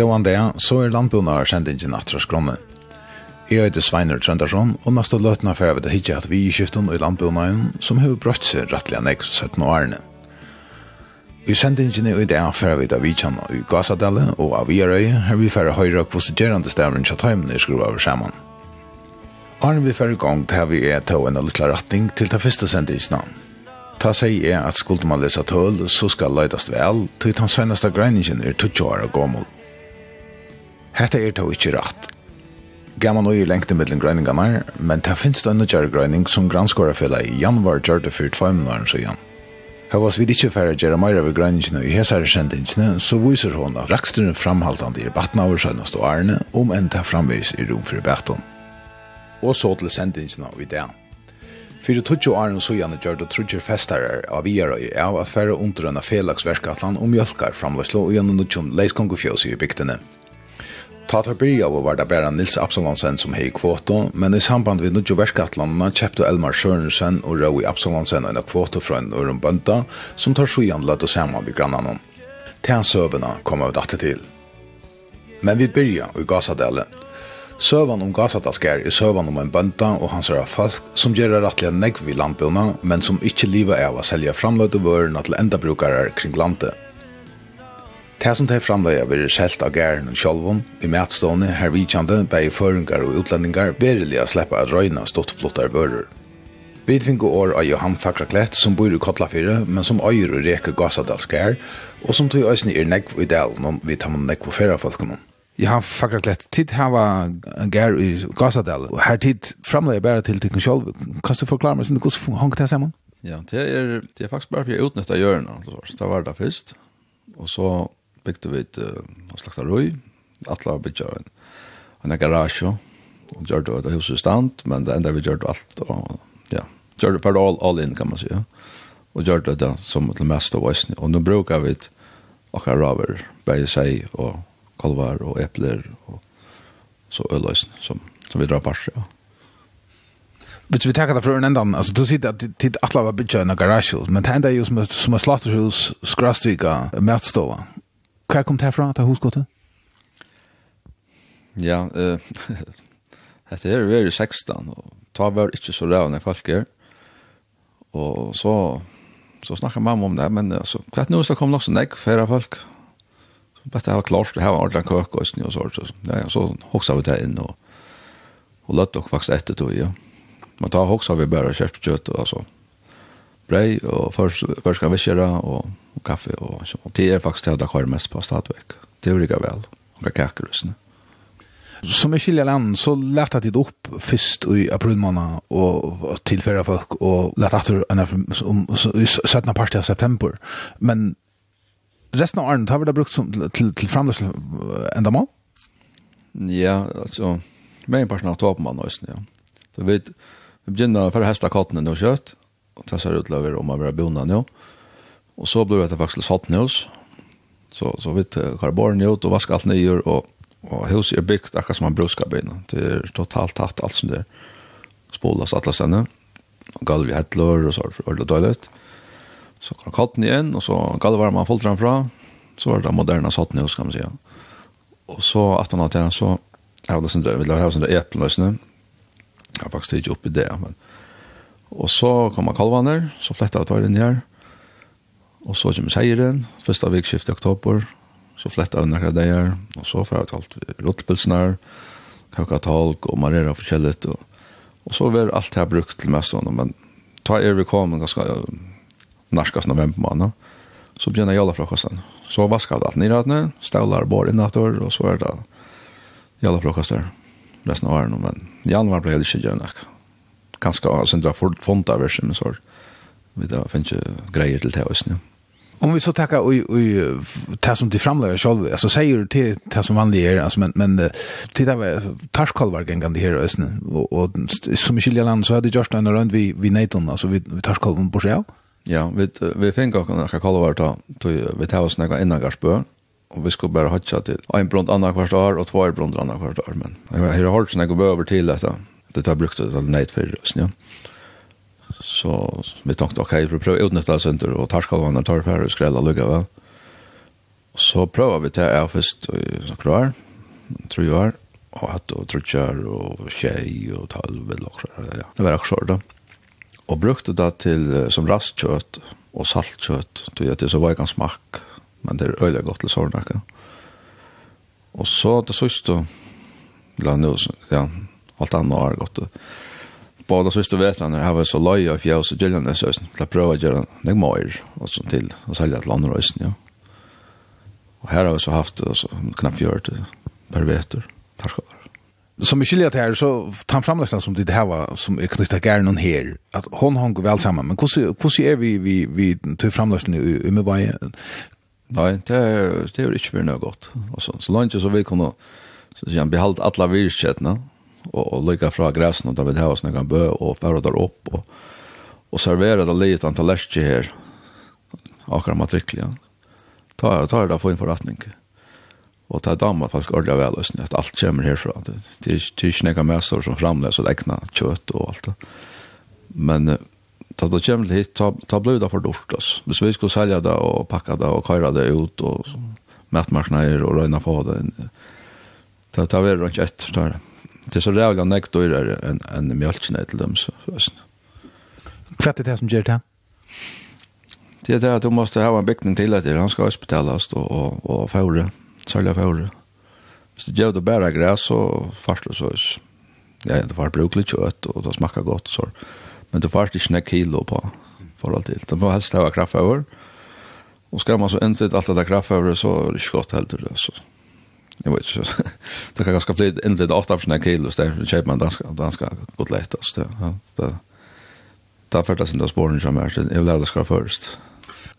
Gåan det, så er landbundet landbúnar sendingin atra skrone. Jeg heter Sveinur Trøndarsson, og neste løtna fyrir vi det hitja at vi i skiften og i landbundet som har brøtt seg rettelig nek 17 årene. I sendingin i det fyrir vi det kjenner i Gazadelle og av Vierøy, her vi fyrir høyra kvosigerande stavren til tjataimene skru over saman. Arne vi fyrir gang til vi er tå en liten retning til ta fyrsta sendingsna. Ta seg er at skulle man lese tøl, så skal leidast vel, til den seneste greiningen er 20 år og gammalt. Hetta er to ikkje rætt. Gamma nøye lengte mellom grøyningarna, men ta finnes det en nødgjær grøyning som granskårafella i januar gjør det for tvøymnaren siden. Her var vi ikke færre gjøre mer av grønningene i hesare kjendingene, så viser hon at raksturen framhaltande i batten av søgnast og ærene, om enn ta framvis i rom for batten. Og så til sendingene av ideen. Fyrir tutsi åren så gjerne gjør det trudger festarer av Vierøy av at færre underrønne felagsverkatlan om mjölkar framløslo og gjennom nutjon leiskongu i bygdene. Ta byrja og var det bare Nils Absalonsen som hei kvoto, men i samband med Nudjo Verskatlandene kjepte Elmar Sørensen og Røy Absalonsen en kvoto fra en øren bønta, som tar sjuan lett og saman vid grannene. Til søvene kom av dette til. Men vi byrja i Gasadelen. Søvan om Gasadalskær er søvan om en bønta og hans er folk som gjør rettelig negv i landbjørna, men som ikkje livet er av å selge framløyde vørene til endabrukere kring landet. Det som de framleia vil selt av gæren og sjolvun, i mætstående, her vidkjande, bei føringar og utlendingar, verilig å sleppa at røyna stottflottar vører. Vi finner år av Johan Fakraklett som bor i Kotlafire, men som øyer og reker Gassadalskær, og som tog øyne er negv i delen vi tar med negv og færa folkene. Johan Fakraklett, tid hava gær i Gassadal, og her tid framleie bare til tykken sjolv. Kan du forklare meg sin, hvordan hong det sammen? Ja, det er, det er faktisk bare for å utnytte hjørnet, det var det først. Og så bygde vi et uh, slags røy, atla bygde en, en garasje, og gjør det et hus i stand, men det enda vi gjør det alt, og ja, gjør det all, all in, kan man si, ja. og gjør det det som til mest av oss, og nå bruker vi et akkurat raver, bare seg, og kolvar, og epler, og så øløsene, som, som vi drar på, ja. Hvis vi tar det fra en enda, altså du sier at tid atla var bygget en garasje, men det enda er jo som, som er slatterhus, skrastiga, møtstående, Hva kom det herfra, til hosgåttet? Ja, uh, dette her var i 16, og ta var ikke så rævende folk her. Og så, så snakket mamma om det, men altså, hva er det nå så kom nok så nekk færre folk. Så bare det var klart, det her var ordentlig køk og sni og så, Så, ja, så hoksa vi det inn, og, og løtt dere faktisk etter tog, ja. Men da hoksa vi bare kjøpt kjøtt og sånt brei og først kan vi og, og kaffe og, og det er faktisk det jeg har mest på Stadvek. Det er ikke vel, og kaker og Som jeg skiljer land, så lærte jeg det opp først i aprilmåned og tilfører folk, og lærte etter om 17. part av september. Men resten av åren, har vi det brukt som, til, til fremløsning enda mål? Ja, altså, med en person av toppen man ja. Så vi, vi begynner for å heste kattene og kjøtt, och det ser ut över om å være bonna nå. Och så blir det faktisk satt nus. Så så vet karbon ut och vasker allt ner och och huset er bygd akkurat som man brukar bygga. Det är totalt tatt allt som det Spolas alle stedene. Och galv i hettlor och så er det dåligt. Så kan katten igen och så golvar man fullt framför. Så var det moderna satt oss, kan man säga. Och så at han hadde så jeg det är sånt ha sånt där Jeg har faktisk ikke opp i det, men Og så kommer kalvaner, så flettet jeg tar inn her. Og så kommer seieren, første vikskift i oktober. Så flettet vi det dager, og så får jeg talt rådpølsen her, kakatalk og marera forskjellig. Og, og så var alt her brukt til mest, men ta er vi kom ganske narskast november måned. Så begynner jeg alle frokosten. Så vasker jeg alt nyrhattene, støvler bare innatter, og så er det jalla frokoster resten av åren. Men januar ble det ikke gjerne ganske av sindra fonda versen, men så vi da finnes ikke greier til det også, ja. Om vi så tackar och och ta som till framlägger själv alltså säger du till ta som vanlig är alltså men men titta vad tarskalvar gängan det här ösnen och och som skilja land så hade just en runt vi vi Nathan alltså vi vi tarskalvar på sig. Ja, vi vi fick också några kalvar ta vi tar oss några innergarsbö och vi skulle bara hatcha till en brunt andra kvart år och två brunt andra kvart år men jag har hört såna gå över till detta det har brukt det neit för oss nu. Så vi tänkte okej, vi prövar utnyttja center och tarskalvarna tar för och skrälla lugga va. Så prövar vi det här först så klar. Tror jag och att och trutjar och tjej och talv eller också ja. Det var också då. Och brukte det till som rastkött och saltkött. Det är det så var ganska smak men det är öliga gott till sårnacka. Och så det sista la nu ja alt annet har gått. Båda sista vetrarna har vi så loja och fjärs och gillan så att prova göra det mer och så till och sälja till andra östen, ja. Och här har vi så haft så knappt 40 per vetor. Tack Som skiljer det här så tar framläsaren som det här var som är knyttet gärna här att hon hon väl samman men hur hur är vi vi vi tar framläsaren i Umeå Nej, det är det är inte för något. Och så så långt så vi kunde så att han behållt alla virketna och, och lycka från gräsen och David Haus när han bö och förra der upp och og servera det lite antal her här. Akra ja. Ta ta det för en förrättning. Och ta damma fast ordentlig väl och snett allt kommer herfra Det är tysknäga mässor som framläs og ägna kött och allt det. Men ta då kommer hit ta ta blod för dort oss. hvis vi skulle sälja det och packa det och köra det ut och mätmarknader och røyna få det. Ta ta vi rundt ett tar det det er så rævlig nekk dyrere enn en mjölkene til dem. Så, Hva er det som gjør det? Det er det at du måste ha en bygning til etter, han skal også betales og, og, og fære, særlig fære. Hvis du gjør det bare græs, så fartler så også. Ja, det var brukelig kjøtt, og det smakker godt, så. men det fartler ikke nek kilo på forhold til. Det må helst ha kraft over, og skal man så endelig alt det kraft over, så er det ikke godt heller. det, Så jag vet inte. Det kan ganska flit in det åtta för kilo så där köper man danska danska gott lätt alltså. Ja, det där för det som där spåren som är det jag lärde ska först.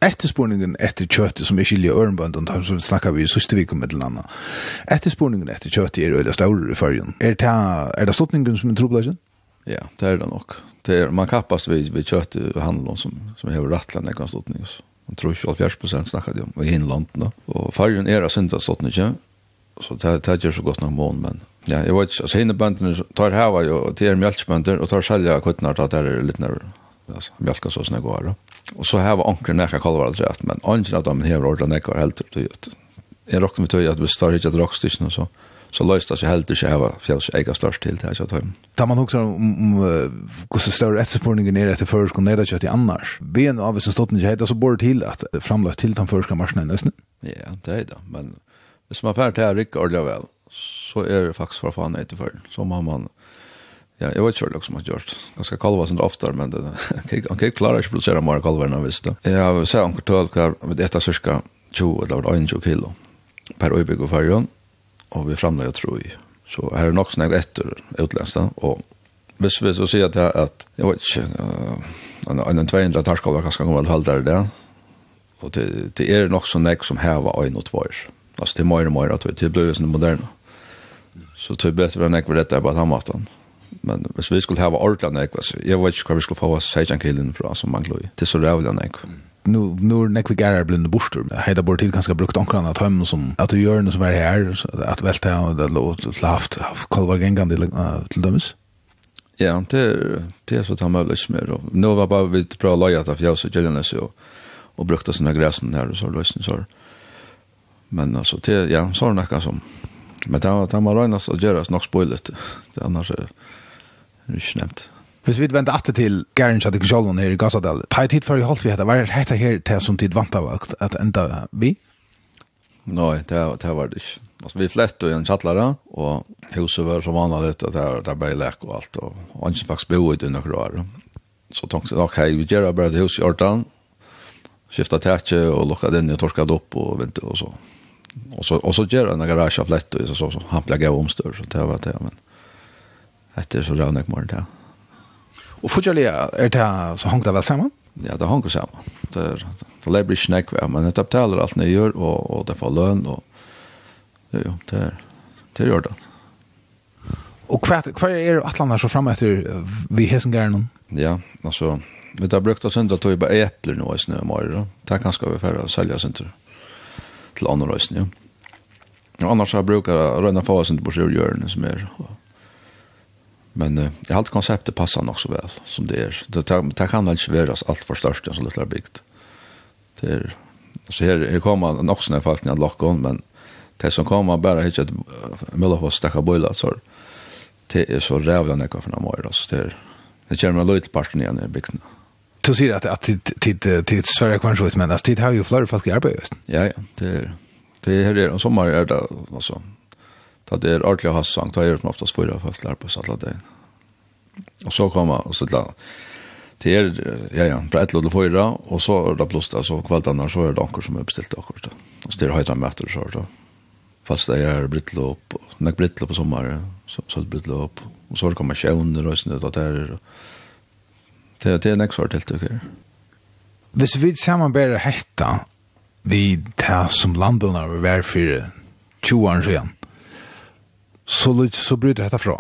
Efterspurningen efter kjøttet som er skilje ørnbøndene, och som snakker vi i siste vik om et eller annet. Efterspurningen efter kjøttet er øyla større i fargen. Er det, er det stottningen som er trobladsen? Ja, det er det nok. Det er, man kappast vi vi kjøttet handler som, som er rattlen ekran stottning. Så. Man tror ikke 70 % snakket om i hinlanden. Og fargen er av syndastottningen, så det det är så gott nog mån men ja jag vet alltså hinner banden tar här var ju till mjölkbönder och tar sälja kuttnar att det är lite när alltså mjölka så snägg går då och så här var ankren näka kalvar alltså att men angen att de här ordar näka helt upp till jag rockar med tøy att vi står hit att rockstycken och så så löst sig helt det här fjälls äga störst till det så att tar man också om hur så stor efterspurningen är efter först kunde det att i annars. Ben av som stått ni heter så bort till att framlöst till den första marschen nästan ja det är det men hvis man færd til her ikke ordentlig vel, så er det faktisk for å faen etter før. Så må man, ja, jeg vet ikke hva som har gjort. Ganske kalva som sånn oftere, men det, han kan ikke klare ikke produsere mer kalva enn han visste. Jeg har sett anker tøl, hva vi etter cirka 20 eller 21 kilo per øyebygg og færgen, og vi framlegger tro i. Så her er nok snakk etter utlensta, og hvis vi så sier at jeg, at, jeg vet ikke, uh, en, en 200 tarskalver kan skal komme og halde der det, og det, det er nok så nek som heva øyn og tvær. Alltså det är mer och mer att det blir så moderna. Så det är bättre än ekvar detta på att han. Men hvis vi skulle ha ordentlig nek, så jag vet ikke hva vi skulle få oss sejan kilden fra som man glöj. Det er så rævlig nek. Nu nu när vi gärar blir det borster. Hejda bort tid kanske brukt ankran att hem som att du gör något som är här att välta det låt av kalvar gängande till dömes. Ja, det det är så att han möjligt mer. Nu var bara vi bra lojat av jag så gällande så och brukte såna gräsen där och så lösning så. Mm Men altså, det ja, så er det noe som. Men det det må Reiners og gjøres nok spoilet. Det annars er det ikke nevnt. Hvis vi venter alltid til Garen Shadik Sjolvon her i Gazadal, ta i tid før i holdt vi hette, hva er hette her til som tid vant av at enda vi? Nei, det, det var det ikke. Altså, vi flett i en kjattlare, og huset var så som vanligt att där det bara lek og alt, og och inte faktisk bo i det noen år. Så tenkte jeg, ok, vi gjør bare et hus i Ortan. skiftet tætje og lukket inn och torsket opp og vinter og så och så och så gör han en garage av lätt och så så, så han pluggar om stör så det var det men det är så där när man där. Och fortsätta är det så hängt väl samman? Ja, det hängt samman. Det är det läbri snack men det betalar allt ni gör och och det får lön och ja, det är det gör det. Och kvart kvart är Atlanta så fram efter vi hesen gärna. Ja, alltså vi har brukt oss ändå att ta bara äpplen nu i snö och morgon. Det kanske vi färra sälja sen inte til andre røysen, ja. Og annars har jeg bruker å røyne for oss på sjørgjørene som er. Men uh, jeg har alltid konseptet passer nok så vel som det er. Det, det det kan ikke være alt for størst enn så litt er bygd. Det er, så her, her kommer nok sånne folk ned lokken, men det som kommer bare ikke et mulig for å stekke bøyla, så det er så rævlig enn nekka for noen år. Det, er, det kommer en løyteparten igjen i bygdene. Du sier at, at tid til Sverige kan ut, men at tid har jo flere folk i arbeid, just. Ja, ja, det er, det er her, og sommer er det, altså, da det er ordentlig å ha sang, da er det oftast fyra folk i arbeid, så alle det. Og så kommer, og så til det er, ja, ja, fra et til fyra, og så er det pluss, altså, kveldene, så er det anker som er bestilt akkurat, da. Og så er det høyre møter, så er det, fast det er brittlo opp, nek brittlo på sommer, så er det brittlo opp, og så er det kommer sjøvner, og sånn, og det er, og Det, det er nekst svart tiltak her. Hvis vi samarbeidar hetta vi ta som landbundar vi var for 20 år siden, så, så bryter dette fra.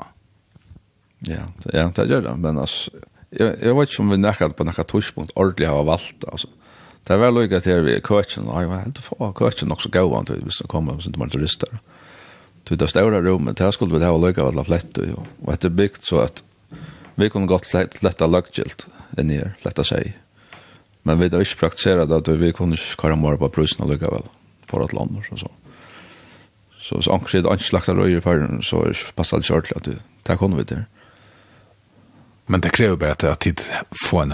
Ja, ja, det gjør det, men altså, jeg, jeg vet ikke om vi nekker på noen torspunkt ordentlig har valgt, altså. Det er vel lykke til vi køtjen, og jeg var helt få køtjen nok så gav han til hvis det kommer som var turister. Til det store rommet, det skulle vi ha lykke av alle flett, og etter bygd så at Vi kunne godt letta løggilt enn her, letta seg. Men vi har ikke praktiseret at vi kunne ikke kare mer på prøysene vel, for at lander og sånn. Så hvis anker sier det ikke slakta røy i ferden, så passer det ikke ordentlig at det, det kunne vi til. Men det krever bare at tid få en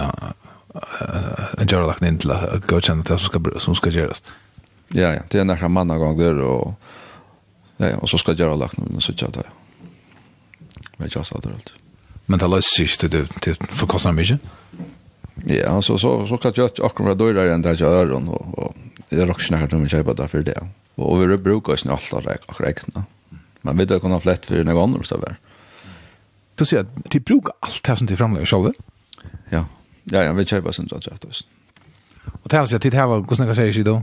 en gjøre lagt inn til å godkjenne det som skal, som skal gjøres. Ja, ja. Det er nærmere mann av gang der, og, ja, ja, og så skal gjøre lagt noe, så ikke at det. Men ikke at det er alltid. Men det løser ikke til, det for kostnader mye? Ja, så, så, så kan jeg ikke akkurat være døyre enn det jeg gjør, og, og jeg råkker snakker om å kjøpe det for det. Og vi bruker oss nå alt akkurat egne. Men vi vet ikke om det er lett for noen andre steder. Du sier at de bruker alt det som de fremlegger selv? Ja, ja, ja, vi kjøper sin sånn rett og Og det er altså de har, hvordan kan jeg si det?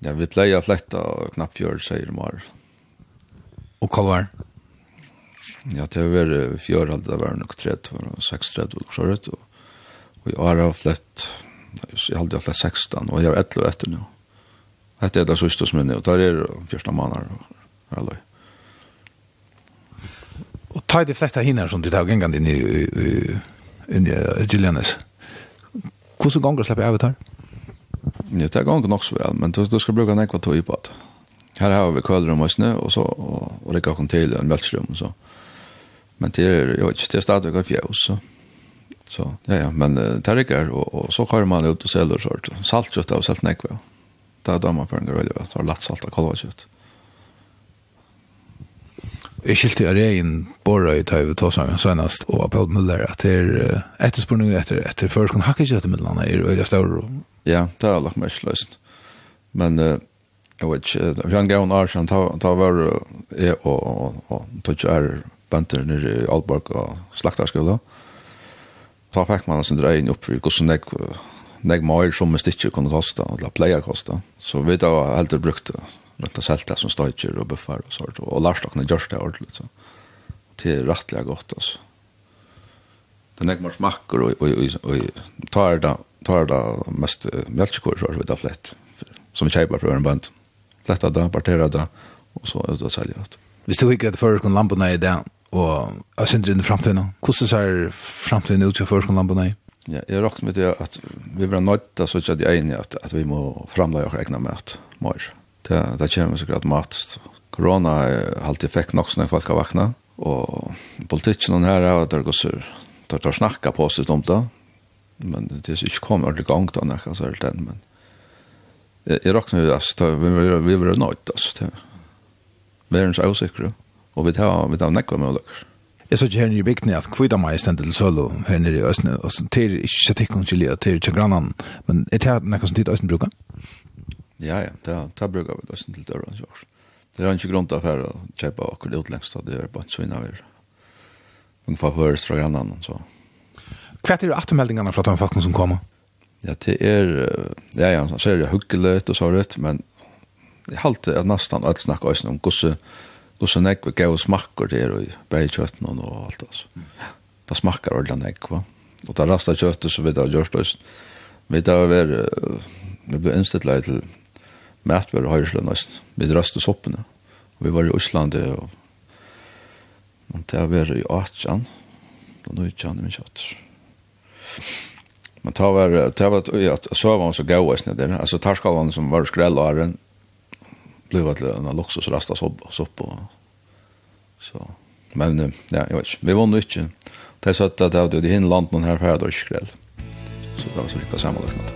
Ja, vi pleier fletta og knapp gjør seg i morgen. Og hva var det? Ja, det var fjør alt, det var nok 30, 6, 30, og klart, og, og i år har flett, jeg har flett 16, og jeg har 11 etter nå. Dette er det siste som er nå, og der er det første måneder, og her er det. Og ta de fletta hinner som du tar gengan inn i, i, i, i Gillianes. Hvordan ganger slipper jeg av det her? Ja, det er ganger nok så vel, men du, du skal bruke en ekva tog på det. Her har vi køler om oss og så og, og rekker kom til en veltsrum, så. Mm Men det är jag vet inte, det är stadigt av fjärs så. Så ja ja, men det räcker och och så kör man ut och säljer sort. Saltkött och salt näkva. Där då man för en grej väl, så lätt salta kolvakött. Jeg skilte är en borra i Tøyve Tåsang senast og Paul Muller, at det er efterspurning efter etter förskon hacka kött med landa är öliga stor. Ja, det har lagt mest slöst. Men jeg vet ikke, jag går en år sedan, ta var jag og tog är bønter nere i Alborg og slaktarskola. Ta fikk man sin dreien opp for hvordan jeg, jeg mail som en stikker kunne koste, eller pleie koste. Så vi da var helt brukt rundt og selte som støyker og buffar og sånt, og lærte dere gjørs det ordentlig. Så. Det er rettelig godt, altså. Det er nek mer smakker, og, og, og, og tar det, tar det mest mjølkekår, så er det flett, som vi kjeiper fra en bønt. Fletta det, partera det, og så er det å selge alt. Hvis du ikke er det før, kan lampene i det, og jeg synes det er fremtiden. Hvordan ser fremtiden ut til førskolen på deg? Ja, jeg råkner med det at vi var nødt til å sitte de ene at, at vi må fremleie og regne med at mer. Det, det kommer så sikkert mat. Corona har alltid fikk nok sånn at folk har vaknet, og politikken her er at det går sur. Det tar snakka på seg om det, men det er ikke kommet ordentlig gang da, nekka så helt enn, men jeg, jeg råkner med det, altså, vi var nødt, altså, det er verens avsikre. Ja og vi tar, vi tar nekva med løkker. Jeg så ikke her nye bygdene at kvita meg er stendet til sølo her nere i Østene, og så til ikke så tikk til det, til ikke grannan, men er det nekka som tid Østene bruker? Ja, ja, det det bruker vi Østene til døren, så Det er ikke grunn til affære å kjøpe akkurat utlengst, det er bare ikke så innaver. Ungefær høres fra grannan, så. Hva er det attermeldingene fra de folkene som kommer? Ja, det er, ja, ja, så er det hyggelig og så rett, men jeg halte at nesten alt snakker om hvordan Og så nekk gav smakker der og bæg kjøtten og alt altså. Det smakker ordentlig nekk, va? Og det rastet kjøttet så vidt av gjørstøys. Vi da var, vi ble innstilt til mætver og høyresle nesten. Vi rastet soppene. Og vi var i Øslande og og det var i Atjan. Og nå ikke han i min kjøtt. Men det var, det var, ja, så var han så gav oss där. Alltså Altså som var skrällaren. og blev att en luxus rasta så så på. så men ja jag vet inte. Vi vann inte det så att det hade det hin land någon här för att skräll så det var så riktigt samma liknande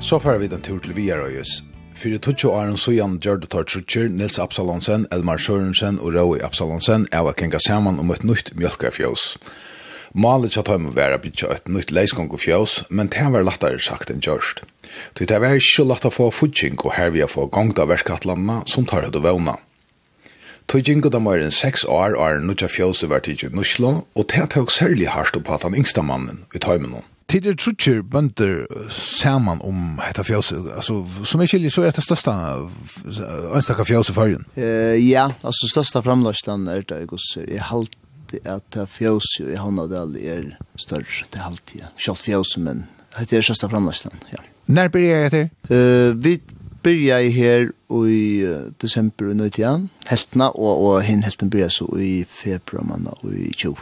Så far vi den tur til Viarøyes Fyrir tutsi åren sujan gjør det tar trutjer Nils Absalonsen, Elmar Sørensen og Røy Absalonsen er å kenga saman om et nytt mjölkarfjøs. Malet satt høyme være bytja et nytt leisgongofjøs, men det var lattare sagt enn gjørst. Det er var ikke latt å få futsing og her vi har få gongda verskattlandene som tar høyde vevna. Tøy gingo da mer enn seks år er nutja fjøset var i nuslo, og det tøy særlig hardt opp at han yngsta mannen i tøymenon. Tid er trutjer bønder saman om hetta fjøset, altså, som er kjellig, så er det største anstakka fjøset fargen? Uh, ja, altså, største framlagsland er det, gosser. Jeg halte at fjøset i Havnadal er større, det halte jeg. Kjalt fjøset, men det er største framlagsland, ja. Når blir jeg etter? Uh, vi byrja i her i desember i nøytian, heltena, og, og hin helten byrja så i februar manna og i tjo.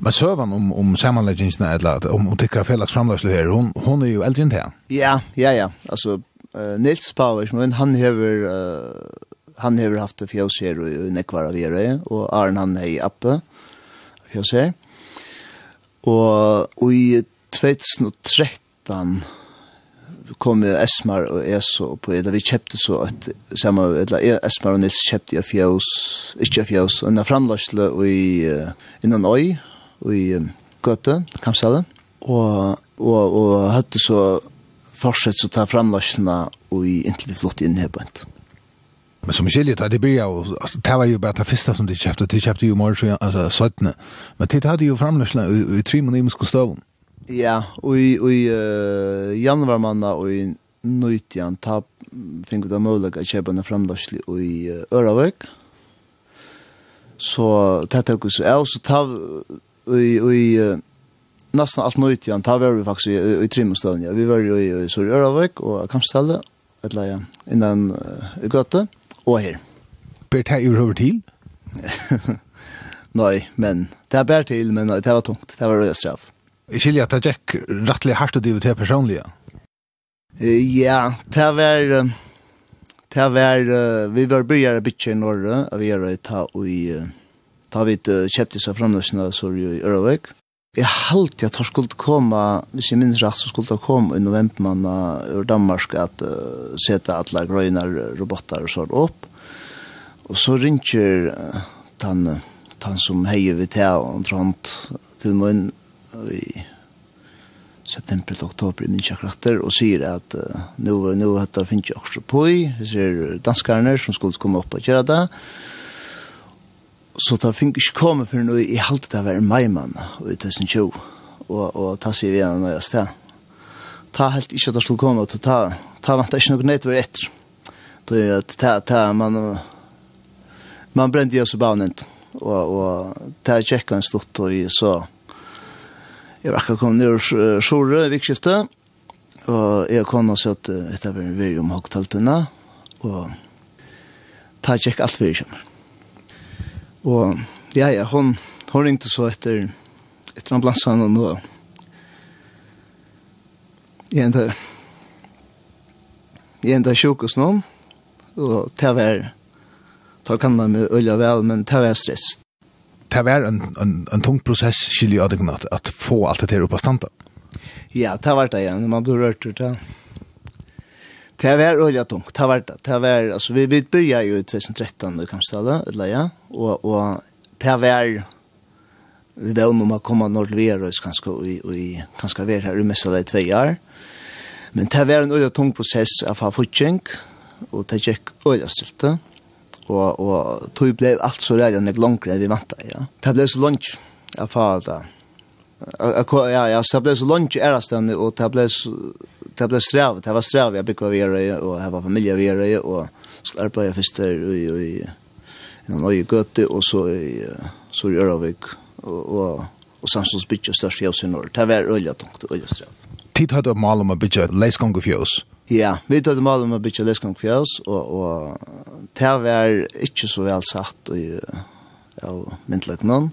Men søvan om, om samanleggingsna, eller om, om tykkar felaks framlagslu her, hon, hon er jo eldre enn det. Ja, ja, ja. Altså, uh, Nils Pavers, men han hever, uh, han hever haft fjås her og, og nekvar av Gjerøy, og Arne han er i Appe, fjås her. Og, og i 2013, kom med Esmar og Eso på det vi kjøpte så at samme eller Esmar og Nils kjøpte jeg fjøs ikke fjøs og en framlagsle i innan øy i Gøte Kamsale og og og hadde så fortsett så ta framlagsna og i inntil vi flott inn her på Men som skiljer det, det blir jo, det var jo bare det første som de kjøpte, de kjøpte jo morgen, altså 17. Men det hadde jo framløsla i, i tre måneder i skostaven. Ja, og i januar manna og i nøytjan ta fink ut av mulig at kjøpe en og i Øravøk. Så det tok vi så av, så ta i nesten alt nøytjan, ta var vi faktisk i Trimustøvn, ja. Vi var i Sør Øravøk og Kampstallet, et leie, innan i Gøte, og her. Ber det her over til? Nei, men det er bare til, men det var tungt, det var røyestrev. Jeg skiljer at det gikk rettelig hardt og dyvet her personlig. Ja, det var... Det var... Vi var bryr av bytje i Norge, og vi var ta i... Ta vi kjøpte seg fremløsene, så i Ørovik. Jeg halte at det skulle komme, hvis jeg minns rett, så skulle det komme i novembermann ur Danmark at uh, sette alle grøyne roboter og sånn opp. Og så ringer uh, den, den som heier vi til, og han til mun i september til oktober i min kjakrater og sier at uh, nå, nå heter det finnes jeg også på i, ser danskerne som skulle komme opp og gjøre det. Så det finnes ikke komme for nå i halte det var en meimann i 2020 og, og ta sier vi igjen når jeg sted. Ta helt ikke at det skulle komme, ta, ta vant ikke noe nøyt var etter. Ta, ta, man, man brente jo så bavnent og, og ta tjekka en stort og så Jeg var akkurat kommet ned og sjore i vikskiftet, og jeg kom og sa at dette var en veri om hokktaltuna, og ta tjekk alt vi kommer. Og ja, ja, hon, hon ringte så etter, etter ambulansen og nå, jeg enda, jeg enda sjuk hos noen, og det var, tar kan med øl vel, men det var stress det var en, en, en tung prosess, skilje av at, at få alt det her upp på standa. Ja, det var det igen. Man hadde rørt ut det. Det var olja tungt. Det var det. Det var alltså vi vi började ju 2013 då kanske eller ja och och det var vi var komme når vi er oss kanske och i kanske vara här i mesta det tve år. Men det var en olja tung process av fortjeng, och det gikk olja stilte og, og tog ble alt så redd enn jeg langere enn vi vant ja. Det ble så lunch, jeg far det. Ja, ja, så det ble så lunch i ærestene, og det ble, det ble strev, det var strev jeg bygde vi i og jeg var familie vi i og så skulle jeg først der i, i, i noen gøte, og så i, så i Øravik, og, og, og Samsons bygde størst i Øsynor. Det var øye tungt, øye strev. Tid hadde mål om å bygge leisgång og fjøs. Ja, vi tog det mal om å bytja leskan fjøs, og, og det var ikke så vel sagt i, av myndløknen.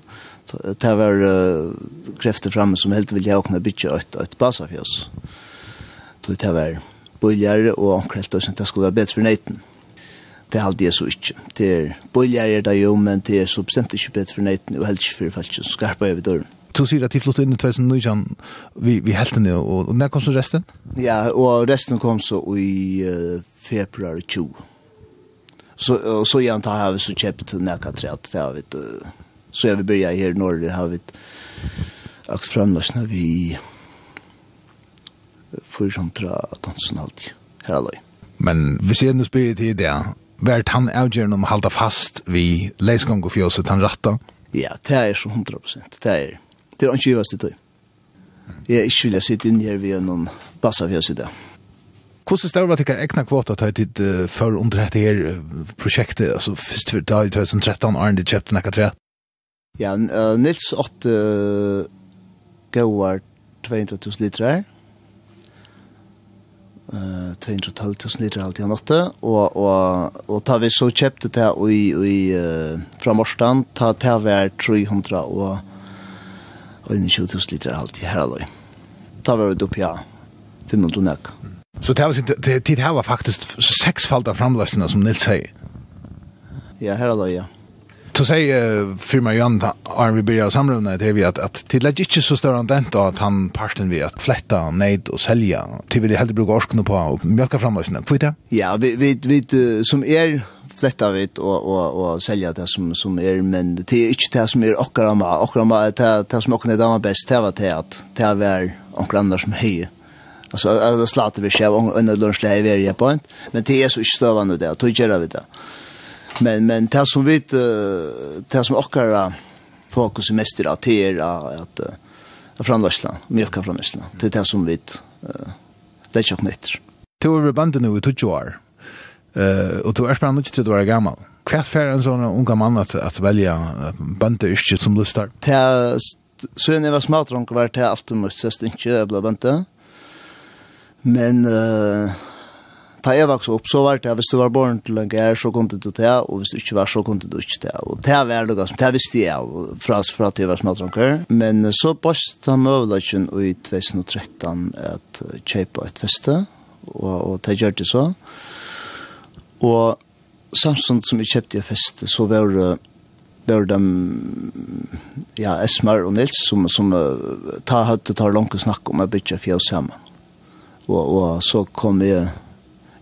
Det var uh, krefter framme som helt ville åkne bytja et, et basafjøs. Det var bøyligere, og omkrelt også det skulle være bedre for neiten. Det halde jeg så ikke. Det er bøyligere da jo, men det er så bestemt ikke bedre for neiten, og helst ikke for falsk skarpa over døren. Du sier at de flyttet inn i 2009, vi, vi helt ned, og, og når kom så resten? Ja, og resten kom så i uh, februar 20. Så, og så igjen da har vi så kjøpt nækka træt, det har vi Så jeg vil begynne her i Norge, har vi aks fremløsene vi forhåndra dansen alltid, her aløy. Men hvis jeg nå spyrir til det, hva er tann avgjørende om å halda fast vi leisgang og fjøset, han ratta? Ja, det er så 100%, det er det Det er ikke givast det. Jeg er ikke vilja sitte inn her ved noen bassa vi har sitte. Hvordan står det at dere egna kvota tar tid for under dette her prosjektet, altså først for dag i 2013, Arne, de kjøpte nekka tre? Ja, Nils 8 gauar 200.000 liter her. 212.000 liter halvt i han åtte, og, og, og ta vi så kjøpte det i, i, fra Morsland, ta det var 300 og og en 2000 liter halvt i herraløy. Da var det oppi ja, 500 nek. Så det var, det, her var faktisk seksfalt av framløsene som Nils sier? Ja, herraløy, ja. Så sier uh, firma Jan Arne, vi blir av samrøvnet, det er vi at, at til det er ikke så større enn den at han parten vi at fletta, neid og selja, til vi heldig bruker orskene på og mjølka framløsene. Hvor er det? Ja, vi, vi, vi, som er fletta vit og og og selja det som som er men det er ikkje det som er okkara ma. Okkara ma det det som okkara dama best det var det at det var okkara andre som høye altså det slater vi sjøv og under lunch lei vi er på men det er så ikkje støvande det to gjera vi det men men det som vi det som okkara fokus mest er at er at framvarsla mjølka framvarsla det er det som vi det er ikke nytt Tor banden nu i 20 år. Eh, og du er spennende nødt til å være gammel. Hva er en sånn unga mann at, at velja bønte ikke som lustar? Til så jeg var smart rundt var til alt du måtte sest ikke jeg ble bønte. Men uh, da jeg vokste opp så var det hvis du var born til en gær så kunne du til og hvis du ikke var så kunne du ikke til. Og det var det som det visste jeg fra, fra at jeg var smart. Men uh, så bøst han møvelagen i 2013 at kjøpe et feste og, og det gjør det så. Og Og Samsung som jeg kjøpte i fest, så var det var de ja, Esmer og Nils som, som uh, ta høyde tar langt snakk om å bytte fjell sammen. Og, og så kom jeg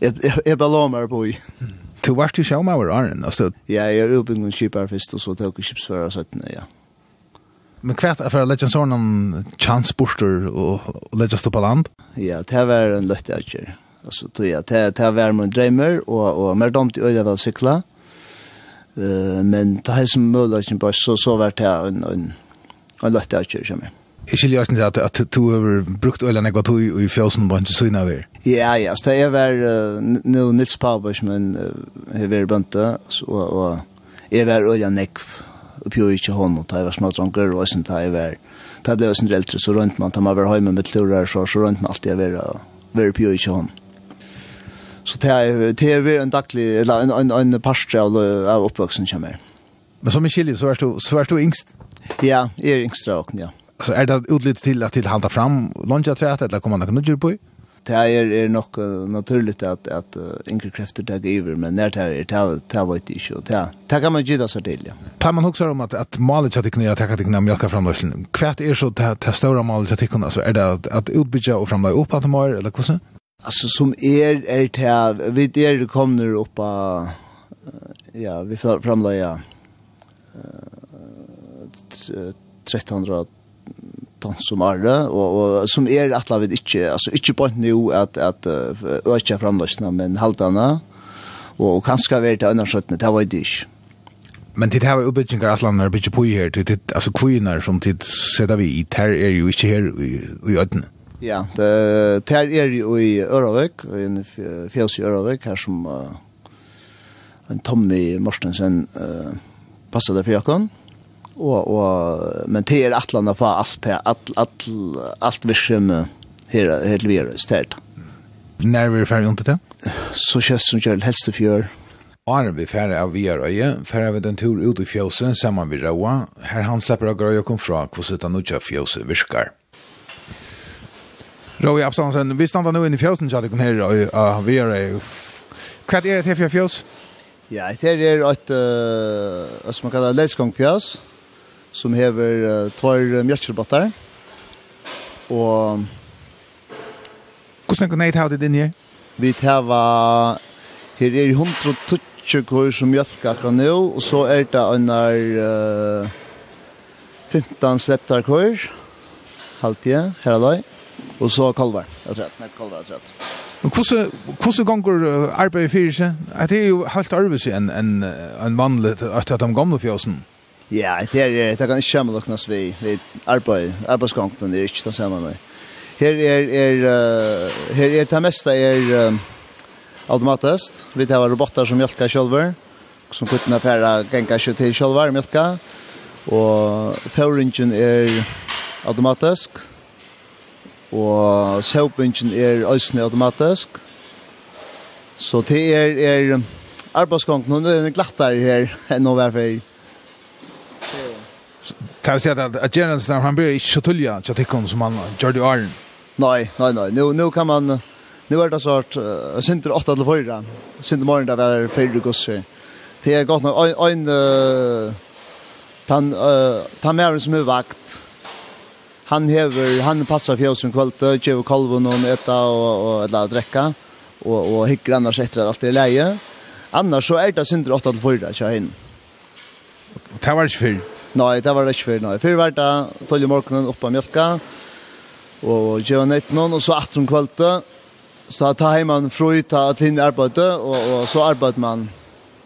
jeg, jeg, jeg bare la meg på i. Du var til sjøen over Arne, altså? Ja, jeg er oppe med først, og så tok jeg kjøpsfører og ja. Men hva er for å legge en sånn chance borster og legge stå på land? Ja, det var en løtte jeg kjører. Alltså tror jag det det var min drömmer och och mer damt i öde väl cykla. Eh men det här som möjligen bara så så vart det en en en lätt att köra med. Jeg skiljer også at, att du har brukt øyla nekva tog i fjøsen på inte så innan vi. Ja, ja, så det är väl nu Nils Pabers, men jeg var bønte, og jeg var øyla nekva uppgjør ikke hånd, og da jeg var små dronker, og sånn da jeg var, da jeg ble sånn eldre, så runt man, tar man väl hjemme med turar så, så runt man alltid är väl var, på ju inte hånd. Så det er, det er en daglig, eller en, en, en parstre av, av oppvøksen kommer. Men som i Chile så er du, så er du yngst? Ja, jeg er yngst av ja. Så er det utlitt til at til halda fram longjatræet, eller kommer noen nødgjør på? Det er, er nok uh, naturligt at, at uh, yngre krefter tar iver, men når det er det, det var ikke og det, det kan man gida seg til, ja. Tar man også om at, at malet til teknikker, at teknikker om mjölka framløslen, hva er så til det større malet til teknikker, altså er det at, at utbytja og framløy opp at de har, eller hvordan? Alltså som är är det vi där kommer upp på ja, vi framlägger ja, 1300 ton som är det, och, och som er atla vid inte alltså inte point nu att, att öka framløsna, men halvdana, och kanske kanskje vært til øynarskjøttene, det var det inte. Men tid hava uppbyggingar allan er byggja på her, tid, alltså kvinnar som tid sätter vi i, ter är ju inte här i, i. Ja, det er er jo i Öravik, i en fjäls i Öravik, her som uh, en Tommy Morstensen uh, passet passade for jakon. Og, og, men det är att landa for alt det, alt, alt, allt virsen her, her til vi är stärt. När vi är färdiga inte det? Så känns som kör helst för gör. Arne vi färre av Vierøye, färre av den tur ut i fjøsen sammen vi Råa, her han slipper av grøy og kom fra hvordan han utgjør fjøset virkar. Roy Absalonsen, vi standa nu inne i fjösen så att det här och vi är kvart är det här fjøs? Ja, det här är ett eh som man kallar läskong fjös som hever två mjölkbottar. Och Hvordan kan jeg ta det inn her? Vi tar her er 120 kår som mjölk akkurat nå, og så er det under uh, 15 sleptar kår, halvtid, her er det. Og så kalvar, jeg tror jeg, kalvar, jeg tror Men hvordan, hvordan ganger arbeidet fyrir seg? Er Det jo helt arbeid enn en, en vanlig at de gamle fjøsen. Ja, det er det kan ikke komme lukknes vi, vi arbeid, arbeidsgangene er ikke det samme. nå. Her er, er, her er det meste er um, automatisk. Vi tar robotar som mjölkar sjølver, som kuttene færre ganger ikke til sjølver mjölkar. Og føringen er automatisk og selvbingen er øsne automatisk. Så det er, er arbeidsgången, og nå er den glattere her enn å være for. Kan jeg si at, at Gerensen, han blir ikke så tullig til tikkene som han gjør det i åren? Nei, nei, nei. Nå, nå kan man... Nu är det så att uh, synder 8 till 4. Synder morgon där var fyra gosse. Det är gott nog en en uh, tan uh, tan mer som är vakt han hever han passar för oss kväll då ger vi kalven och äta och och eller dricka och och hycklar annars efter allt det läge. Annars så är det synd att att förra kör in. Det var ikke för. Nej, det var det inte för. Nej, för vart då tog ju morgonen upp på mjölka och gjorde nett någon och så åt om kvällte. Så att ta hem en fruit att hin och och så arbeider man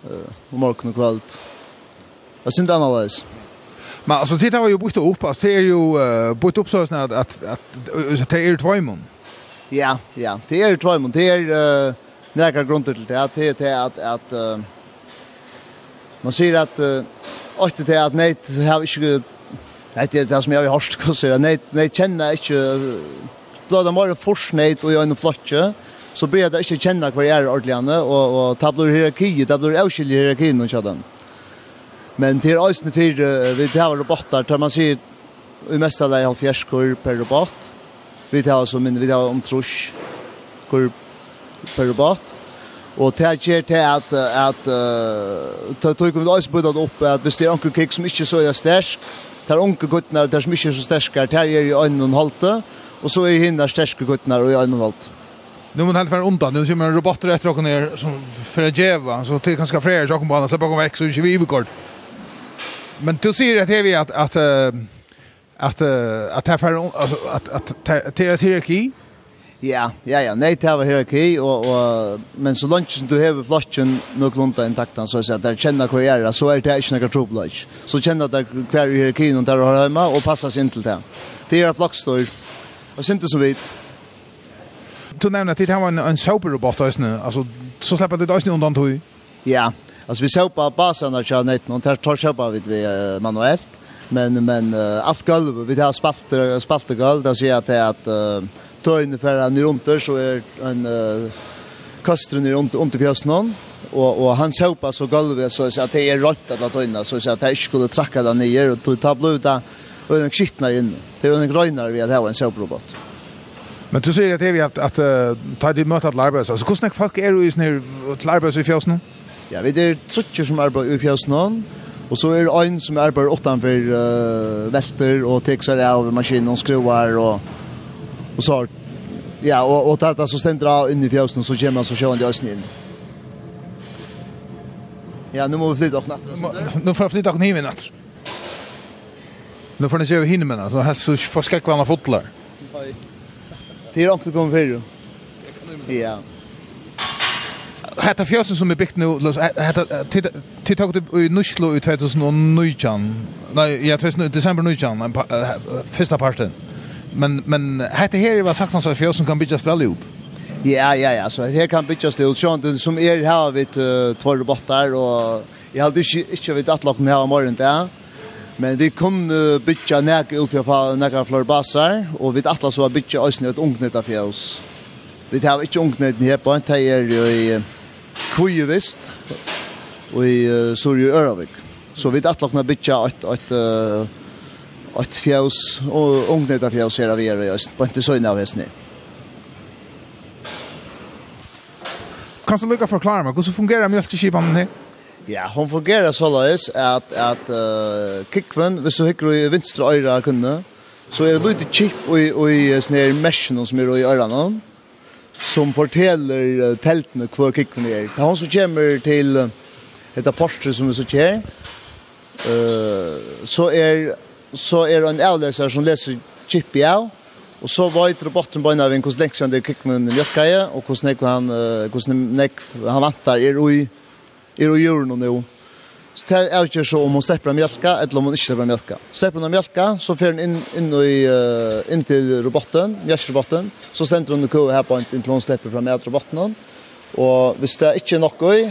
eh på morgonen kväll. Det synd annars. Men alltså det har ju bort upp alltså det är ju uh, bort upp så att att att det är tvåmon. Ja, ja, det är tvåmon. Det är uh, några grunder till det att det är att att uh, man ser att uh, åtta det att nej har inte Det är det som jag har hört kanske. Nej, nej känner inte blöda mer forsknäit och jag en flotche så blir det inte känna kvar är ordligen och och tablar hierarki, tablar avskiljer hierarkin och sådant. Men til er eisen vi tar robotar, tar man sier i mest mesta lei halv fjerskor per robot. Vi tar som minne, vi tar om trus kor per robot. Og det gjør til at, at uh, det tog vi også budet opp at hvis det er onker kik som ikke så er stersk, tar er onker der som ikke er så sterske, det er i øynene og halte, og så er hinner sterske guttene og i øynene og halte. Nu men helt för undan. Nu kommer robotar efter och ner som för att geva. Så till ganska fler saker på annars. Släppa kom väck så inte vi i. Men du säger att vi att att att att här för att att hierarki. Ja, ja, ja, nej det har hierarki och och men så långt du har flaschen nog lunta intakt så så att där känna karriär så är det inte några trouble. Så känna där kvar hierarki och där har hemma och passas in till det. Det är flaxstor. Och synte så vitt. Du nämnde att det var en, en sober robot, alltså, så släpper det inte undan tog. Ja, Alltså vi såg på basen där jag net någon tar tar köpa vid vi manuellt. Men men uh, allt golv vi har spalter spalter golv där ser jag till att uh, ta in för en runt så är en uh, kastren i runt runt pjäsen och och han såg på så golvet så så att det är rätt att ta in så så att jag skulle tracka där ner. Och ta tabla ut där och den skitnar in. Det är en grönare vi har en såprobot Men du säger att det vi har haft att ta det mötet till arbetsgivare. Så hur snäck folk är du i sån här till i fjäsen? Ja, vi er trutcher som arbeider i fjøsene, og så er det en som arbeider utenfor uh, velter og tekser av maskinen og skruer og, og så Ja, og, og dette så stender av inn i fjøsene, så kommer han så sjøen i østen inn. Ja, nu må vi flytta och natten. Nu får jag flytta och niven natt. Nu får ni se hinne med så helst så får skräck varna fotlar. Det är inte kommer för. Ja. Hetta fjösen som er byggt nu, hetta til tok du i Nuslo i 2019. Nei, ja, 2000 i desember 19, fyrsta parten. Men men hetta her var sagt så fjösen kan byggjast vel ut. Ja, ja, ja, så her kan byggjast ut. Sjón som er her vit uh, tvær bottar og Jeg hadde ikke, ikke vidt atlokken her om morgenen der, men vi kunne bytja nek utfra på nekka flore basar, og vi atlas var bytja òsne et ungnet av fjøs. Vi tar ikke ungnet her på, det er jo i kvui vist og i uh, Suri Øravik. Så vi datt lakna bytja et, et, uh, et fjøs, og ungnet av fjøs her av er i Øst, på en til søgne av Hesni. Kan du lukka forklare meg, hvordan fungerer mjölkeskipan her? Ja, hon fungerar så såleis at, at uh, kikven, hvis du hikker i vinstra øyra kunne, så er det lite chip og i, og i sånne her mesjen som er i øyrene, som forteller teltene hvor kikkene er. Det er han som kommer til et apostel som vi så kjer. Uh, så er så er en avleser som leser i av, og så var etter botten på en av en hvordan lengt han det kikkene under mjøkkeie, og hvordan han, hvordan han vantar er ui, er ui jorden nå. Så det er ikke så om hun slipper mjölka, eller om hun ikke slipper mjölka. Slipper hun mjölka, så fører hun inn, inn, i, uh, inn til roboten, mjölkrobotten, så stender hun i kø her på inn til hun slipper fra mjölk robotten. Og hvis det er ikke nok i,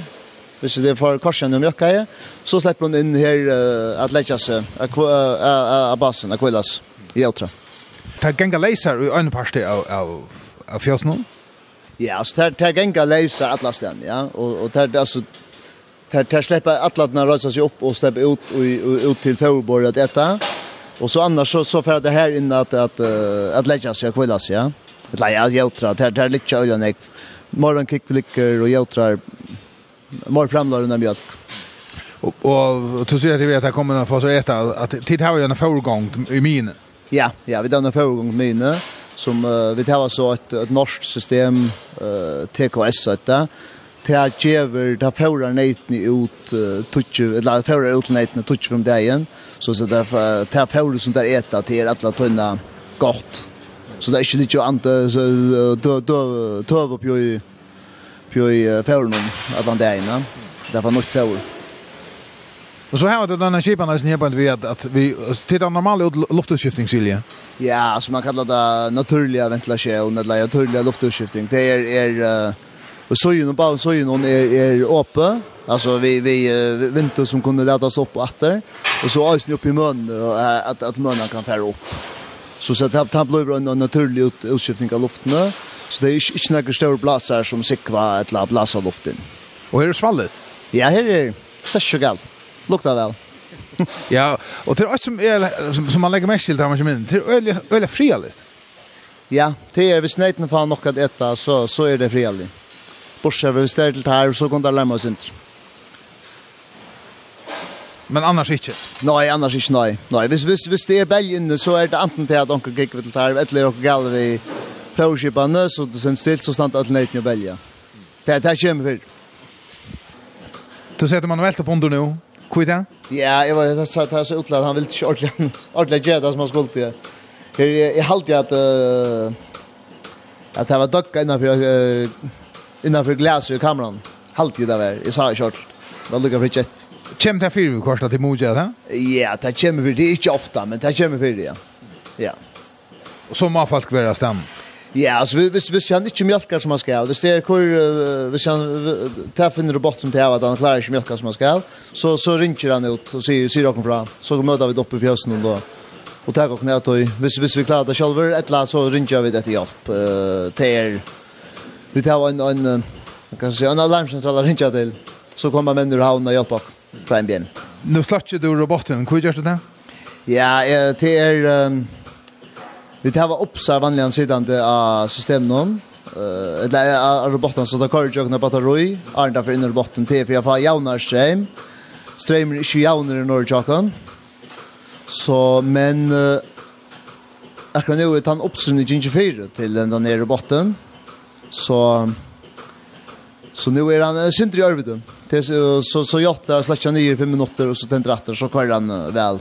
hvis det er for korsen og mjölka i, så slipper hun inn her uh, at leitja seg, av basen, av kvillas, i åtra. Det er genga leiser i øyne parste av, av, av fjøsnån? Ja, så det er genga leiser atlasten, ja. Og, og det er altså, Där där släpper atlatna rösa sig upp och släppa ut och ut till Fårborg att äta. Och så annars så så för det här in att att att lägga sig kvällas sig. Ja? Det lägger jag tror där där lite öl och näck. Morgon kicklicker och jag tror morgon framlar den mjölk. Och och du ser att vi vet att kommer att få så äta att tid har ju en förgång i min. Ja, ja, vi den förgång i mine som uh, vi tar så ett ett norskt system eh TKS så att det gjever, det fører neitene ut tutsi, eller det fører ut neitene tutsi från dagen, så det er fører som det äta till til alle tøyne gott. Så det er ikke litt då då så tøv på ju i fører noen av den dagen, det var nog fører. Och så här att den här skipan är snäpant vi att att vi tittar normalt ut luftutskiftning Silje. Ja, som man kallar det naturliga ventilation eller naturliga luftutskiftning. Det är är Och så ju någon bara så ju någon är är uppe. Alltså vi vi väntar som kunde laddas upp åter. Och så ösn upp i mun att att munnen kan färra upp. Så så att han blir en naturlig ut, utskiftning av luften. Så det är inte, inte några stora blasar som sikva ett la blasa luften. Och är det svallet? Ja, här är det. sjukt. Luktar väl. ja, och det är också som, är, som, som man lägger mest till det här man kommer in. Det är öliga, öliga frialigt. Ja, det är hvis nejten får något att äta så, så är det frialigt borsa vi ställer til här så går det lämna oss inte. Men annars inte. Nei, annars inte nei. nei. Hvis, hvis, hvis det er belg inne så er det antingen till att onkel gick til här eller onker gal vi påskiparna så det sen stilt så stant att nej nu välja. Det det kommer för. Du sätter man väl på under nu. Kvida? Ja, jeg var jag sa att så utlad han vill ordentlig ordentligt ordentligt som han skulle til. Jeg, jeg, jeg halte at, uh, at jeg var dock innenfor uh, innanför glas i kameran. Halt ju där var. Jag sa kört. Vad lukar för jet. Kämpa det för kvarta till Moja där? Ja, det kämpa för det är inte ofta, men det kämpa för det. Ja. Ja. Och så må folk vara stam. Ja, alltså vi visst visst han inte mjölkar som man ska. Det är kul vi kan ta finner det botten till att han klarar inte mjölkar som man ska. Så så ringer han ut och säger säger rakt bra. Så möter vi uppe i fjäsen då. Och tar och knäta och visst visst vi klarar det själva ett lat så ringer vi det till hjälp. Eh till vi tar en, en, en kan säga, en alarmcentral rinja till så kommer män ur havn och hjälpa från MBM. Nu slatcher du roboten, hur gör du det? Ja, det är... Um, vi tar uppsar vanligen sidan av systemen eh eller uh, roboten så där kör jag knappt att är ända för inner roboten till för jag får jaunar stream. Streamer inte jaunar i norr kan så men jag kan ju ta en uppsyn i 24 till den där roboten, Så så nu är han synd i Örvidu. Det så så så där släcka ner 5 minuter och så tänder åter så kör han väl.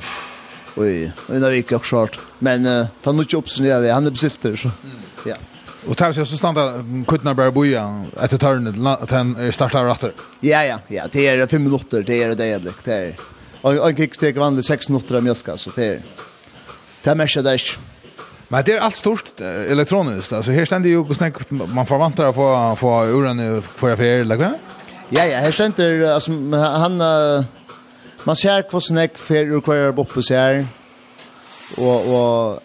Oj, en av vecka short. Men uh, han nu upp så. Han är besitter så. Ja. Och tar så stanna kutna bara boja att ta den att han startar rätter. Ja ja, ja, det är 5 minuter, det är det är det. Är. Och en kick tar vanligt 6 minuter av mjölka så det är. Det är mesh där. Men det är allt stort elektroniskt. Alltså här ständer ju och snack man förväntar att få få uran för affär eller vad? Ja ja, här ständer alltså han man ser vad snack för ur kvar bort på sig och och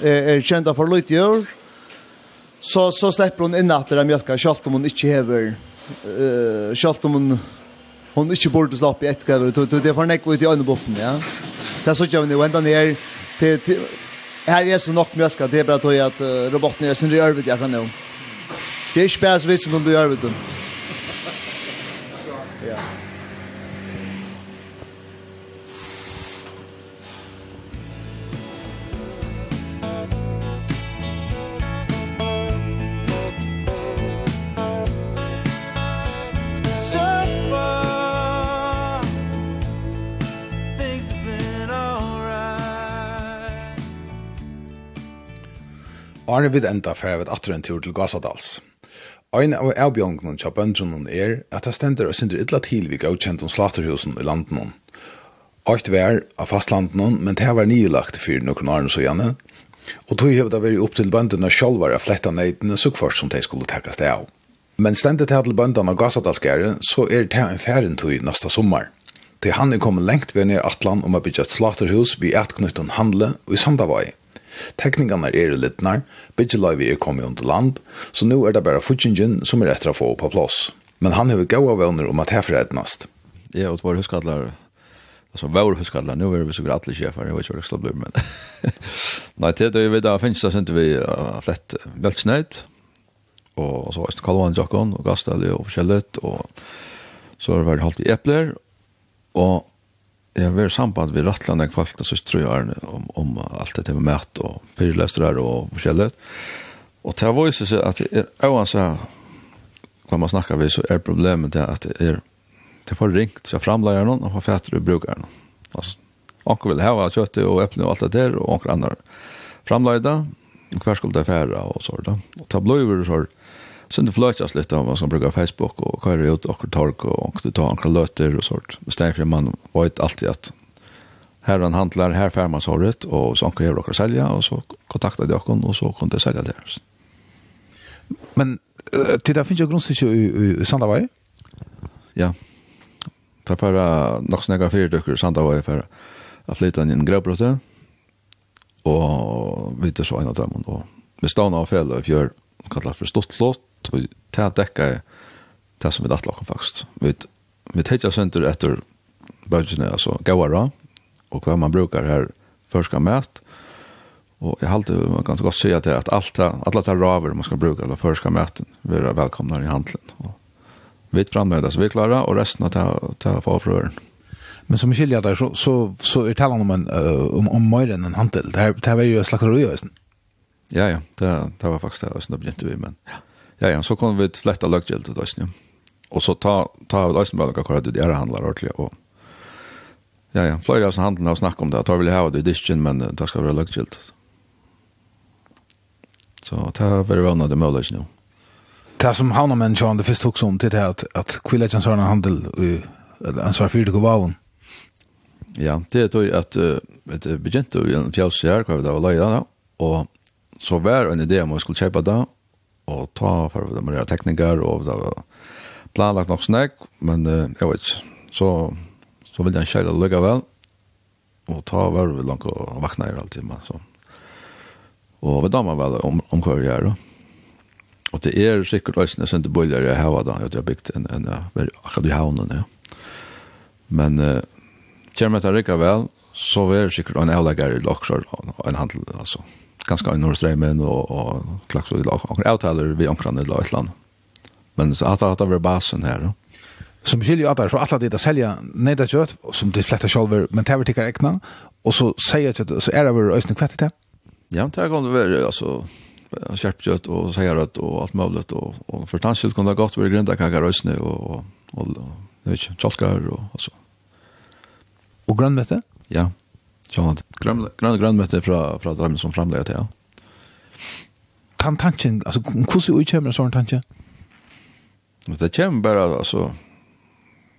är kända för lite gör. Så så släpper hon in att det mjölka skalt om hon inte häver eh skalt om hon hon inte borde släppa ett kvar. Det det för näck ut i andra botten, ja. Det så jag nu ända ner till Her er så nok mjölka, det er bare tog at uh, roboten er sin rørvid, jeg kan jo. Det er ikke bare så vidt som kan bli rørvid. Arne vid enda fer vid atter en tur til Gasadals. Ein av avbjørnene til bøndrunnen er at det stender og synder illa til vi gavkjent om slaterhusen i landen. Alt vær av fastlanden, men det var nylagt for noen årene så gjerne, og tog hevde vært opp til bøndene selv var fletta neitene så først som de skulle takkast det av. Men stendet her til bøndene av Gasadalskæren, så er det en færen tog næsta sumar. Til han er kommet lengt ved ned Atlan om å bygge et slaterhus vi etknytten handle og i Sandavai, Tekningene er i littnar, byggeløyvi er kommet under land, så nå er det bare futsingen som er etter å få på plass. Men han har gåa vøvner om at her etnast. Ja, og vår var huskadlar, altså vår huskadlar, nå er vi så alle sjefar, jeg vet ikke hva det skal bli, men... Nei, til det vi da finnes, da sendte vi slett veltsnøyd, og så var det Kalvan Jakon, og Gastel og forskjellet, og så har det vært halvt i epler, og jeg har vært samband ved Rattland en kvalt og søstre i Arne om, om allt det med mat och pyrlöstrar och forskjellig. Och det var ju så at jeg er også hva man snackar vi så är problemet det att det är det får ringt fra framleieren og fra och brukar någon. Alltså, anker vill hava kjøttet och eplene och allt det och og anker andre framleida, och hver skulle det färra och så da. Og det så jo så, Så det flöts lite av vad som brukar Facebook och kör ut och tork och det tar några löter och sånt. Istället för man vet alltid att här han handlar, här får man såret och så kan jag och sälja och så kontaktade jag honom och så kunde jag sälja det. Men till det finns ju grundstycke i, i Sandavai? Ja. Ta för nog snäga fyra dyker i för att flytta in i en grövbrottet och vi tar så en av dem och vi stannar av fel och fjör kallar for stort flott. og det er dekka det som vi datt lakken faktisk. Vi, vi teitja sender etter bøtjene, altså gauara, og hva man brukar her førska mæt, og jeg halte man kan godt si at alt alla tar raver man skal bruka eller förska mäten er välkomna i handelen. och vi er med det så vi klarar och resten att ta ta för frøren. men som skiljer där så så så är talan om en uh, om om mer en handel det här det här är ju slags Ja, ja, det, det var faktisk det Østen det begynte vi, men ja, ja, så kom vi til fletta løggjeldet til Øysten, ja. Og så ta, ta Øysten bare hva det er handler ordentlig, og ja, ja, flere av oss handlene har snakket om det, at jeg vil ha det i disken, men det skal være løggjeldet. Så det er veldig vannet det mulig nå. Det som han og mennesker, det første også om, det at, at kvillet ikke har en handel, eller en svar fyrt og vavn. Ja, det er tog at uh, det begynte i en fjøs her, hva vi da var løyda da, og så var en idé om jeg skulle kjøpe det, og ta for å demorere tekniker og det var planlagt nok snakk, men uh, jeg vet ikke. Så, så ville jeg kjøle lykke vel, og ta var vi langt og vakna i alltid, men så. Og vi damer vel om, om hva vi gjør da. Og det er sikkert øyne som det bøyler jag har da, at jeg har bygd en, en, en akkurat i havnen, ja. Men uh, kommer jeg til å vel, så er det sikkert en avlegger i Loksjøl, en handel, altså ganska i Nordstrømmen og, og klaks og akkurat avtaler vi omkring et eller annet. Men så at det var basen her. Ja. Som skiljer at det er så alle det å selge ned av kjøtt, som de flette sjolver, men det er ikke ekne, og så sier jeg så er det vel øyne kvett i det? Ja, det kan det være, altså, kjøtt og seierøtt og alt mulig, og, og for tannskyld kan det godt være grunn av kaker øyne, og, og, og, og, og, og, och og, og, og, og, og, Sjånt. Grønne grønnmøtte fra, fra dem som fremlegger til, ja. Tan tanken, altså, hvordan utkjemmer en sånn tanke? Det kommer bara alltså.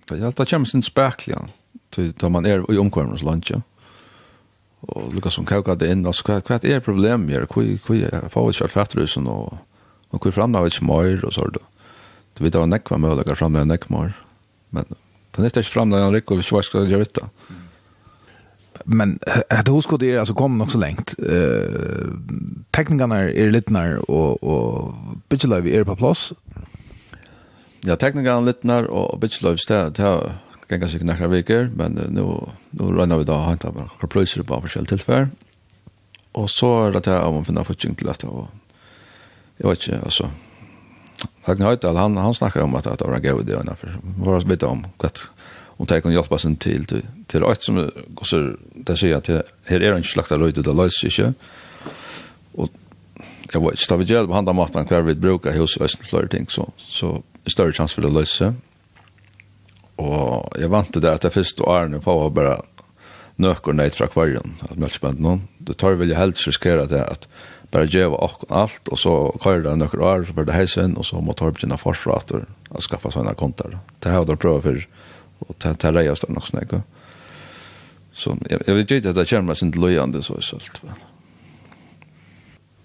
det, är alltid kommer sin spekler, ja. Da man är i omkvarmens land, ja. Og lukka som kauka det in inn, altså, hva, hva er problemet her? Hva, får er favet kjørt fettrusen, og, og hva fremlegger vet mer, och så då. det. Du vet, det var nekva mølager fremlegger näck mer. Men, det er ikke fremlegger en rikk, og vi ska hva skal gjøre det men det hos kod er, altså, kom nok så lengt. Uh, teknikerna er litt nær, og, og bitchlöv er på plass. Ja, teknikerna lite när och sted stä ta kan kanske några viker, men uh, nå, nå regner vi da då han tar bara pröjser på forskjellige tilfeller. Og så er det til å finne finner til dette, og jeg vet inte alltså. Jag kan höra han han snackar om att var en god idé och Vi Vad vet om vad om det kan hjelpe sin til til alt som gosser det sier at her er en slakta røyde det løser ikke og jeg vet ikke, da vi gjør det på handa maten hver vi bruker hos Østen flere ting så, så er større chans for det løse og jeg vant til det at det første årene på var bare nøkker ned fra kvarjen at melkspent noen det tar vel jeg helst riskere det at bara gjøre och allt och så kører det några år så blir det heisen och så må ta upp sina försvarer att skaffa såna kontor. Det här har jag provat för og ta ta rejäl står nog snäcka. Så jeg jag vet ikke at det kommer sin inte så så allt va.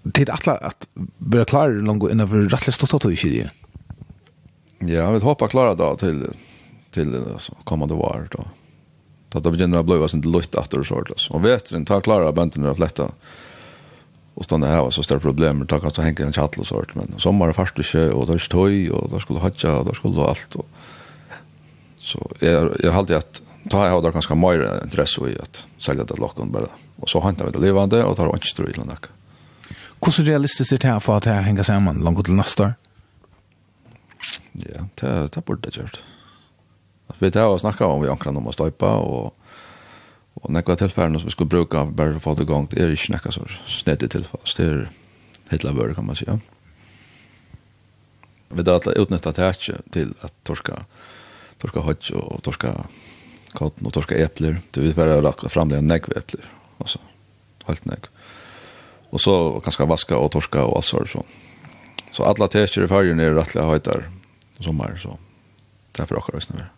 Det är att att bli klar långt innan för rättligt stått att i det. Ja, jag vet hoppa klara då till till alltså kommande var då. Då då börjar det blåa sånt lukt efter och sådär. Och vet den tar klara banden och flätta. Och stanna här och så stora problem Ta att ta hänga en chattel och sånt. men sommar fast och sjö och där stoj och där skulle hatcha och där skulle allt och Så jag jag hade att ta jag hade ganska mer intresse i att sälja det lockon bara. Och så hantar vi det levande och tar inte strul till något. Hur så realistiskt är det här för att det här hänger samman långt till nästa år? Ja, det det borde det gjort. Att vi tar och snackar om vi ankrar om att stoppa och och några tillfällen som vi skulle bruka bara för att få det igång det är ju snacka så snett till fast det är hela världen kan man säga. Vi där att utnyttja det här till att torska torka hodge och torka katten och torka äpplen. Det vill bara raka fram det nägg äpplen och så helt nägg. Och så kanske vaska och torka och allt sådär så. Så alla tester i färgen är rättliga höjtar sommar så. Därför åker det snöver.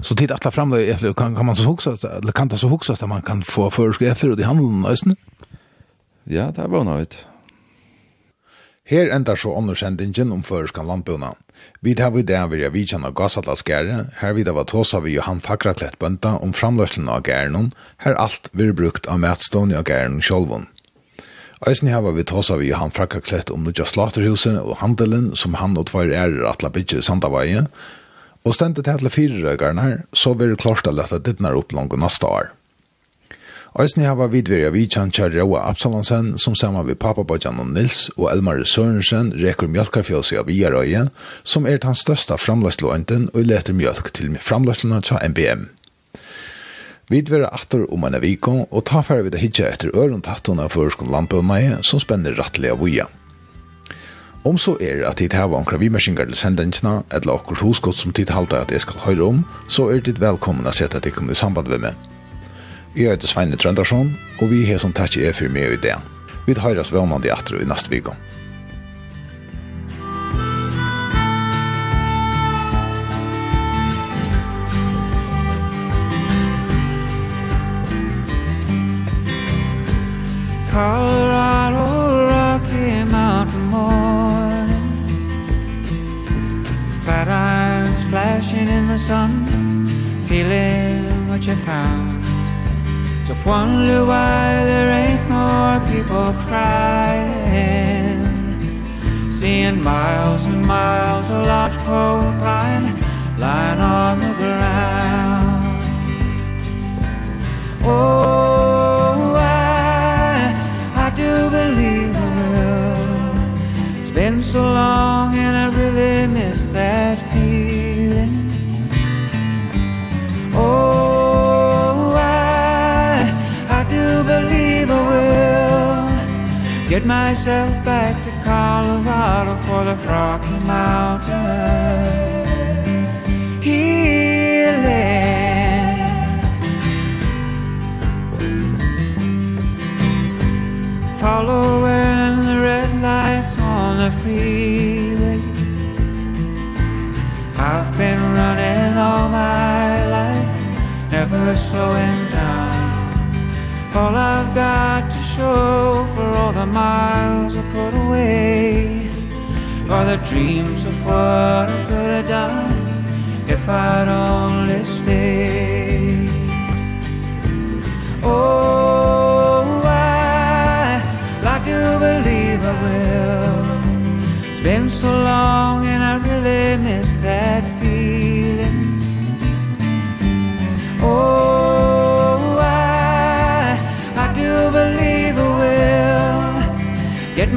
Så tid att ta fram det äpplen kan kan man så huxa eller kan ta så huxa att man kan få förskrift äpplen och i handeln nästan. Ja, det var något. Her endar så undersendingen om føreskan landbuna. Vi tar vi det vi er vidkjenn av gasatlasgære, her vi det var tåsa vi Johan Fakratlett bønta om framløslen av gærenon, her alt vi brukt av mætstående av gærenon sjolvun. Eisen her var vi tåsa vi Johan Fakratlett om nødja slaterhuset og handelen som han og tvær ærer atla bytje sandavaie, og stendet til alle fire røygarna her, så vil det klart å lette dittnar opp langt neste år. Eisne hava vidverja vidkjan kjær Rauha Absalonsen, som saman við Bajan og Nils og Elmar Sørensen rekur mjölkarfjøsi av Iarøye, som er hans størsta framlæslåenden og leter mjölk til framlæslena tja MBM. Vidverja atter om en viko, og ta færre vid hitja etter øren tattuna av førskon landbøvnei, som spenner rattelig av vuja. Om så er at tid hava omkra vimersingar til sendensina, eller okkur hosgott som tid halda at jeg skal høyre om, så er tid velkommen å sette at i samband med meg. Jeg heter Sveine Trøndarsson, og vi har som takk i for meg i det. Vi tar oss i atro i neste vikon. Colorado Rocky Mountain morning Fat irons flashing in the sun Feeling what you found Just wonder why there ain't more people crying. Seeing miles and miles of large coal pine Lying on the ground. Oh, I, I do believe the world It's been so long and I really miss that feeling. Oh, Get myself back to Colorado for the Rocky Mountain. Healing. Following the red lights on the freeway. I've been running all my life Never slowing down. All I've got to show for all the miles I put away. Or the dreams of what I could have done If I'd only stayed? Oh, I like to believe I will. It's been so long and I really miss that feeling. Oh,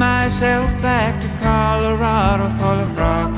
myself back to Colorado for the rock